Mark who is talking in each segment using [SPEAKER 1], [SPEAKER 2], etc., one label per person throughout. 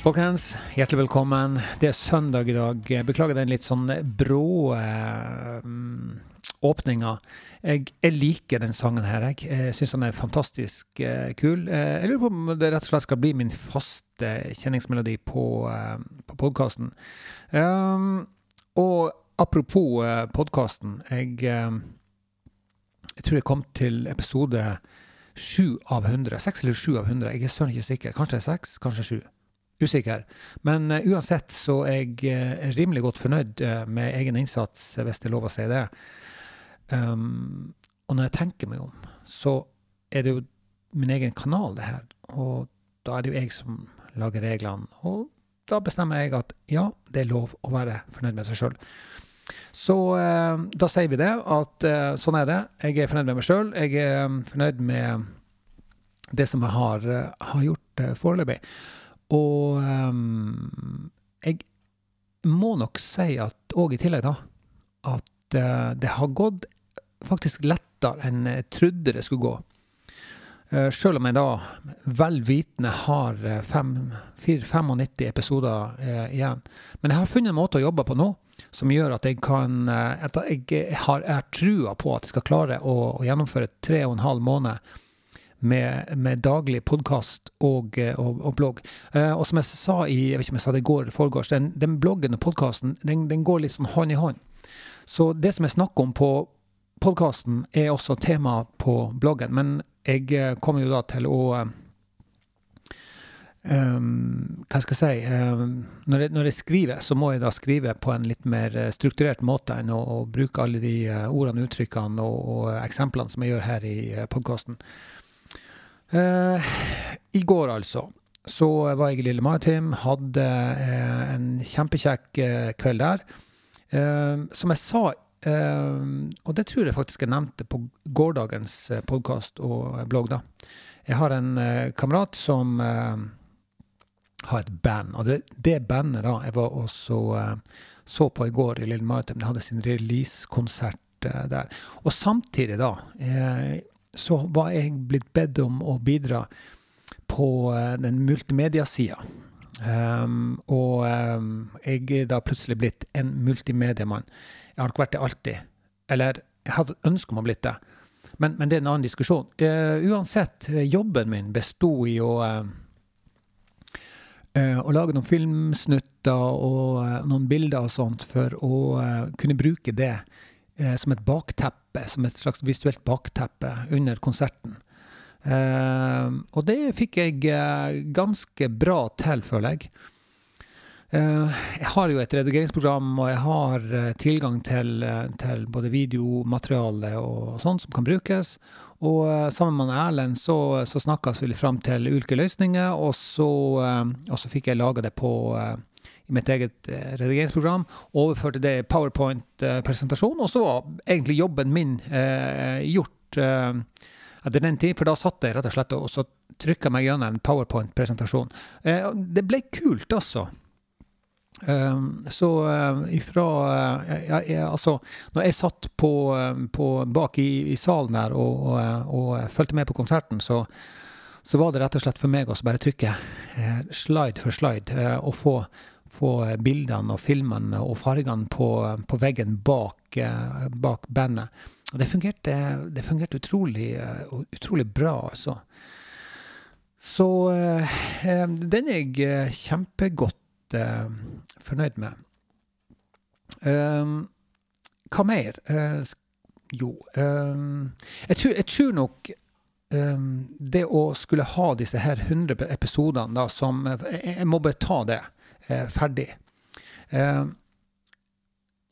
[SPEAKER 1] Folkens, hjertelig velkommen. Det er søndag i dag. Beklager den litt sånn brå eh, åpninga. Jeg, jeg, liker den sangen her. Jeg, jeg syns den er fantastisk eh, kul. Eh, jeg lurer på om det rett og slett skal bli min faste kjenningsmelodi på, eh, på podkasten. Um, og apropos eh, podkasten. Jeg, eh, jeg tror jeg kom til episode sju av hundre. Seks eller sju av hundre. Jeg er søren ikke sikker. Kanskje seks, kanskje sju usikker. Men uh, uansett så er jeg uh, rimelig godt fornøyd uh, med egen innsats, hvis det er lov å si det. Um, og når jeg tenker meg om, så er det jo min egen kanal, det her. Og da er det jo jeg som lager reglene. Og da bestemmer jeg at ja, det er lov å være fornøyd med seg sjøl. Så da sier vi det, at sånn er det. Jeg er fornøyd med meg sjøl. Jeg er fornøyd med det som jeg har, har gjort foreløpig. Og um, jeg må nok si at òg i tillegg, da, at uh, det har gått faktisk lettere enn jeg trodde det skulle gå. Uh, Sjøl om jeg da vel vitende har 95 episoder uh, igjen. Men jeg har funnet en måte å jobbe på nå som gjør at jeg kan at jeg har trua på at jeg skal klare å, å gjennomføre tre og en halv måned med, med daglig podkast og, eh, og, og, blogg. Eh, og som jeg sa i jeg vet ikke om jeg sa det i går eller foregårs, den, den, bloggen og podkasten den, den, går litt sånn hånd i hånd. Så det som jeg snakker om på podkasten, er også tema på bloggen. Men jeg eh, kommer jo da til å Um, hva skal jeg si um, når, jeg, når, jeg, skriver, så må jeg da skrive på en litt mer strukturert måte enn å, å bruke alle de ordene, uttrykkene og, og, eksemplene som jeg gjør her i podkasten. Eh, I går, altså, så var jeg i Lille Maritim. Hadde eh, en kjempekjekk eh, kveld der. Eh, som jeg sa, eh, og det tror jeg faktisk jeg nevnte på gårsdagens eh, podkast og blogg, da. Jeg har en kamerat som har et band. Og det, det, bandet da jeg var også så på i går i Lille Maritim, de hadde sin releasekonsert der. Og samtidig, da så var jeg blitt bedt om å bidra på uh, den multimediasida. Um, og um, jeg er da plutselig blitt en multimediemann. Jeg har ikke vært det alltid. Eller jeg hadde et ønske om å blitt det. Men, men, det er en annen diskusjon. Uh, uansett, jobben min besto i å uh, å lage noen filmsnutter og noen bilder og sånt for å kunne bruke det eh, som et bakteppe, som et slags visuelt bakteppe under konserten. Eh, og det fikk jeg eh, ganske bra til, føler jeg. Eh, jeg har jo et redigeringsprogram, og jeg har eh, tilgang til, til både videomateriale og sånt som kan brukes. Og sammen med Erlend så, så snakka vi fram til ulike løsninger, og så, og så fikk jeg laga det på i mitt eget eh, redigeringsprogram. Overførte det i powerpoint-presentasjon. Og så var egentlig jobben min eh, gjort eh, etter den tid, for da satt jeg rett og slett og så trykka meg gjennom en powerpoint-presentasjon. Eh, det ble kult, altså. Um, så uh, ifra uh, jeg, Altså, når jeg satt på, på bak i, i, salen der og, og, og fulgte med på konserten, så, så var det rett og slett for meg å bare trykke slide for slide og få få bildene og filmene og fargene på, på veggen bak, eh, bak, bandet. Og det fungerte, det fungerte utrolig, utrolig, bra, altså. Så eh, den er jeg eh, kjempegodt eh, fornøyd med. Hva mer? Jo jeg, tror, jeg, tror, nok det å skulle ha disse her 100 episodene da, som jeg, jeg må bare ta det eh, ferdig. Eh,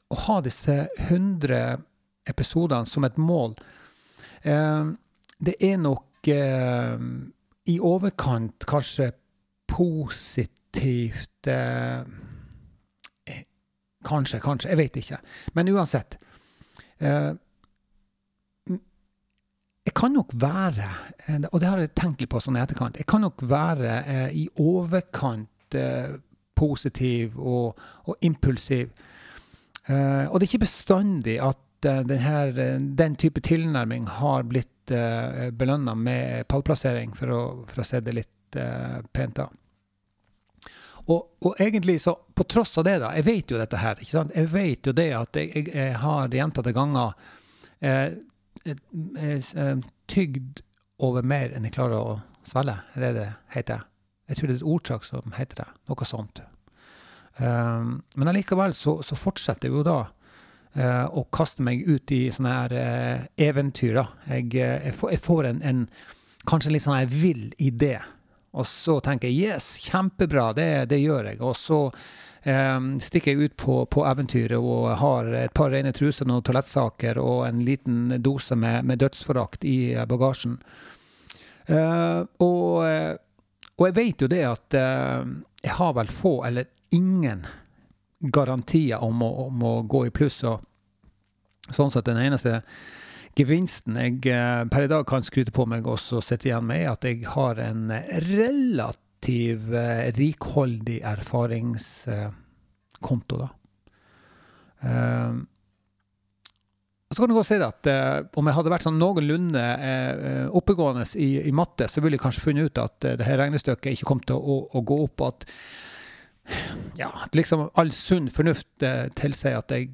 [SPEAKER 1] å ha disse 100 episodene som et mål, eh, det er nok eh, i overkant kanskje positivt eh, Kanskje, kanskje. Jeg vet ikke. Men uansett. Eh, jeg kan nok være, og det har jeg tenkt litt på sånn i etterkant, jeg kan nok være i overkant positiv og, og impulsiv. Eh, og det er ikke bestandig at uh, denne, den type tilnærming har blitt eh, belønna med pallplassering, for å, for å se det litt pent av. Og, og, egentlig så, på tross av det, da Jeg vet jo dette her. ikke sant? Jeg vet jo det at jeg, jeg, jeg har gjentatte ganger eh, eh, tygd over mer enn jeg klarer å svelge. Er det det heter? Jeg tror det er et ordtak som heter det. Noe sånt. Um, men allikevel så, så, fortsetter jeg jo da uh, å kaste meg ut i sånne her uh, eventyr. Jeg, jeg, får, jeg får en, en, kanskje en litt sånn vill idé og så tenker jeg yes, kjempebra, det, det gjør jeg. Og så stikker jeg ut på, på, eventyret og har et par rene truser, noen toalettsaker og en liten dose med, med dødsforakt i bagasjen. Uh, og, og, jeg vet jo det at uh, jeg har vel få eller ingen garantier om å, om å gå i pluss. og Sånn sett den eneste gevinsten jeg eh, per i dag kan skryte på meg også sitte igjen med, er at jeg har en relativ eh, rikholdig erfaringskonto, da. Uh, så kan du godt si at uh, om jeg hadde vært sånn noenlunde oppegående i, i, matte, så ville jeg kanskje funnet ut at uh, det her regnestykket ikke kom til å, å, gå opp, at ja, at liksom all sunn fornuft tilsier at jeg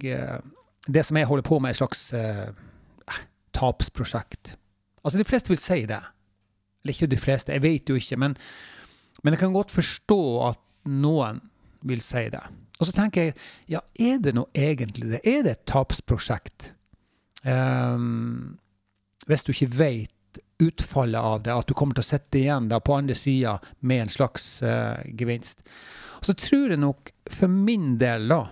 [SPEAKER 1] Det som jeg holder på med, er et slags tapsprosjekt. Altså, de fleste vil si det. Eller ikke de fleste, jeg vet jo ikke. Men, men jeg kan godt forstå at noen vil si det. Og så tenker jeg, ja, er det nå egentlig det? Er det et tapsprosjekt? Um, hvis du ikke vet utfallet av det, at du kommer til å sitte igjen da på andre sida med en slags uh, gevinst. Og så tror jeg nok, for min del, da,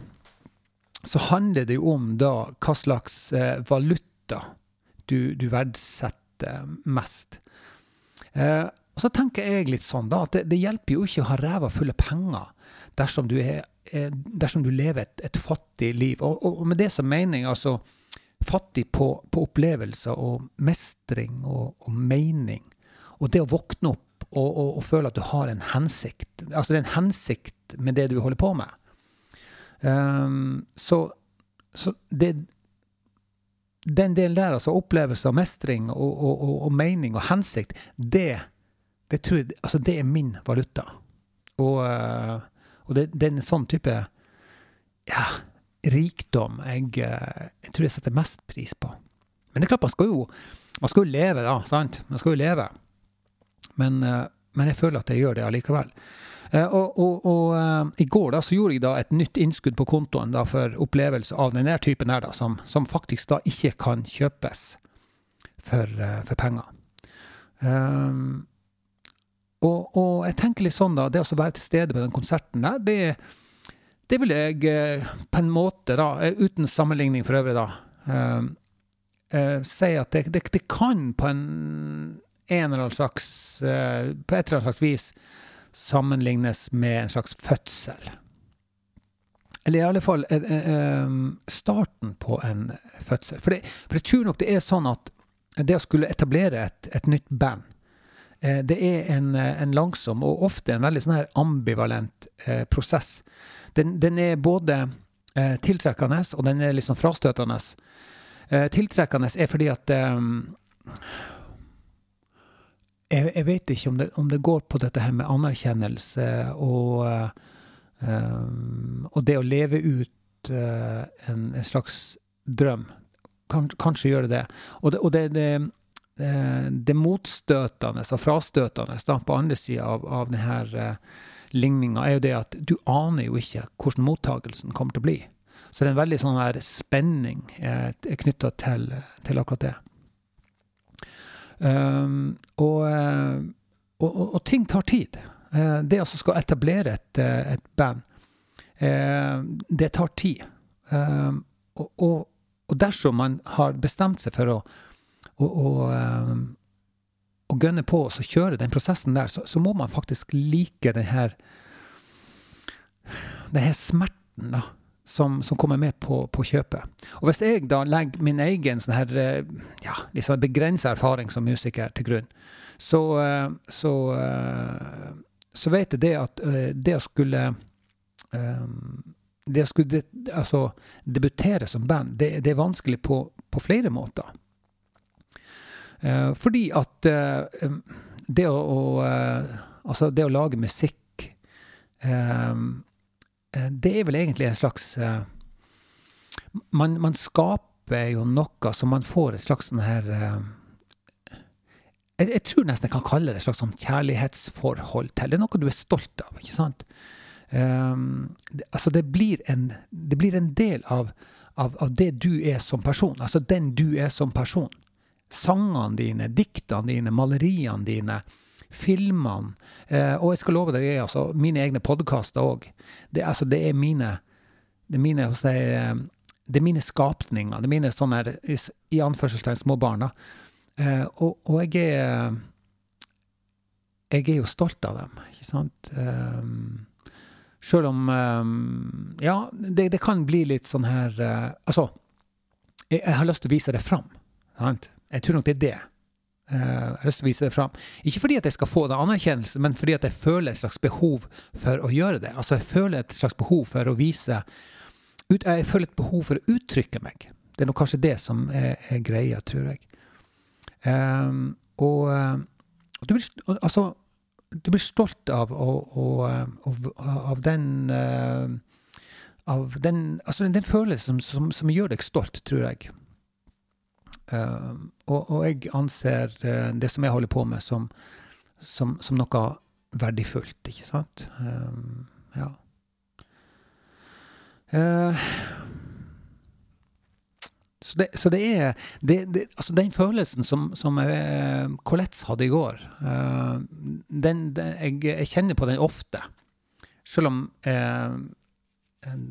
[SPEAKER 1] så handler det jo om da hva slags uh, valuta du, du verdsetter mest. Eh, og så tenker jeg litt sånn da, at det, det hjelper jo ikke å ha ræva full av penger dersom du, er, dersom du lever et, et, fattig liv. Og, og, og, med det som mening altså fattig på, på opplevelser og mestring og, og, mening. Og det å våkne opp og, og, føle at du har en hensikt. Altså det er en hensikt med det du holder på med. Um, så, så det, den delen der, altså opplevelse av mestring og, og, og, og, mening og hensikt, det, det, jeg, altså det er min valuta. Og, eh, og det, det, er en sånn type ja, rikdom jeg, eh, jeg, tror jeg setter mest pris på. Men det er klart, man skal jo, man skal jo leve, da. sant? Man skal jo leve. Men, eh, men jeg føler at jeg gjør det allikevel. Og, og, og i går da, så gjorde jeg da et nytt innskudd på kontoen da, for opplevelse av denne typen her, da, som, som faktisk da ikke kan kjøpes for, for penger. Um, og, og, jeg tenker litt sånn, da, det å være til stede på den konserten der, det, det vil jeg uh, på en måte, da, uten sammenligning for øvrig, da, ehm, si at det, det, det, kan på en, en eller annen slags, på et eller annet slags vis sammenlignes med en slags fødsel. Eller i alle fall eh, eh, starten på en fødsel. For, for, jeg tror nok det er sånn at det å skulle etablere et, et nytt band, eh, det er en, en, langsom og ofte en veldig sånn her ambivalent eh, prosess. Den, den, er både eh, tiltrekkende, og den er liksom frastøtende. Eh, tiltrekkende er fordi at jeg, jeg, vet ikke om det, om det, går på dette her med anerkjennelse og, og det å leve ut en, en, slags drøm. Kanskje, kanskje gjør det det. Og det, og det, det, det motstøtende og frastøtende da, på andre sida av, av denne uh, ligninga, er jo det at du aner jo ikke hvordan mottagelsen kommer til å bli. Så det er en veldig sånn her spenning eh, knytta til, til akkurat det. Um, og, eh, og, og, og, ting tar tid. Eh, det å skal etablere et, eh, et band, eh, det tar tid. Og, og, dersom man har bestemt seg for å, å, og, og gønne på og kjøre den prosessen der, så, så, må man faktisk like den her, den her smerten, da som, som, kommer med på, på, kjøpet. Og hvis jeg da legger min egen sånn her, eh, ja, liksom begrensa erfaring som musiker til grunn, så, eh, så, eh, så vet jeg det at det å skulle det å skulle altså, debutere som band, det, det er vanskelig på, på flere måter. Fordi at det å, å, altså det å lage musikk det er vel egentlig en slags man, man, skaper jo noe som man får et slags sånn her jeg, jeg, tror nesten jeg kan kalle det et slags sånn kjærlighetsforhold til. Det er noe du er stolt av, ikke sant? Um, det, altså, det blir, en, det blir en del av, av, av, det du er som person. Altså den du er som person. Sangene dine, diktene dine, maleriene dine, filmene. Eh, og jeg skal love deg, altså, mine egne podkaster òg. Det, altså, det er mine det er mine, si, det er mine skapninger. Det er mine sånne, i, i anførselstegn, små barna. Eh, og, og, jeg er Jeg er jo stolt av dem, ikke sant. Um, Sjøl om um, Ja, det, det, kan bli litt sånn her uh, Altså, jeg, jeg, har lyst til å vise det fram. Sant? Jeg tror nok det er det. Uh, jeg har lyst til å vise det fram. Ikke fordi at jeg skal få den anerkjennelsen, men fordi at jeg føler et slags behov for å gjøre det. Altså, jeg føler et slags behov for å vise ut, Jeg føler et behov for å uttrykke meg. Det er nok kanskje det som er, er greia, tror jeg. Um, og, eh, og du, blir, altså, du blir stolt av, og, og, og, av den uh, av den, altså den følelsen som, som, som, gjør deg stolt, tror jeg. Uh, og, og, jeg anser uh, det som jeg holder på med, som, som, som noe verdifullt, ikke sant? Um, ja. Så det, så det er det, det, Altså, den følelsen som, som Colettes Colette hadde i går, den, jeg, jeg, kjenner på den ofte. Selv om eh,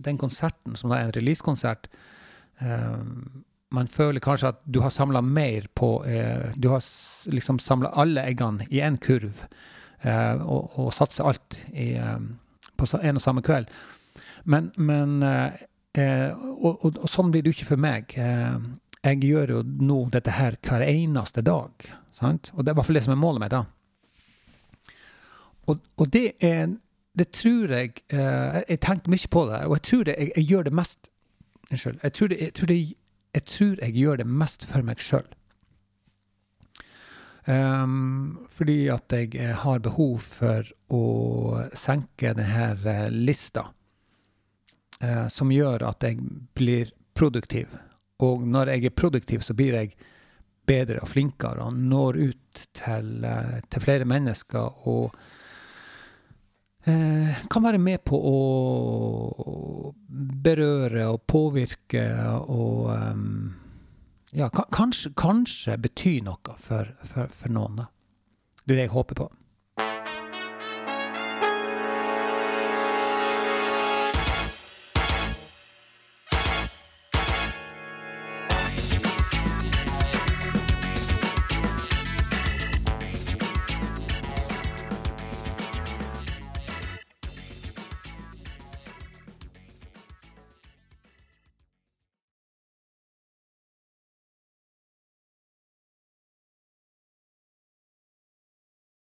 [SPEAKER 1] den konserten, som da er en releasekonsert Man føler kanskje at du har samla mer på Du har liksom samla alle eggene i én kurv og, og satser alt i, på en og samme kveld. Men, men Eh, og, og, og, sånn blir det jo ikke for meg. Eh, jeg gjør jo nå dette her hver eneste dag. Sant? Og det er i hvert fall det som er målet mitt. da. Og, og det er Det tror jeg eh, Jeg tenkte mye på det, og jeg tror det, jeg, jeg gjør det mest Unnskyld. Jeg tror, det, jeg, tror det, jeg tror jeg gjør det mest for meg sjøl. Um, ehm, fordi at jeg har behov for å senke denne lista uh, som gjør at jeg blir produktiv. Og når jeg er produktiv, så blir jeg bedre og flinkere og når ut til, uh, til flere mennesker og eh, kan være med på å berøre og påvirke og um, ja, kanskje, kanskje bety noe for, for, for noen. Det er det jeg håper på.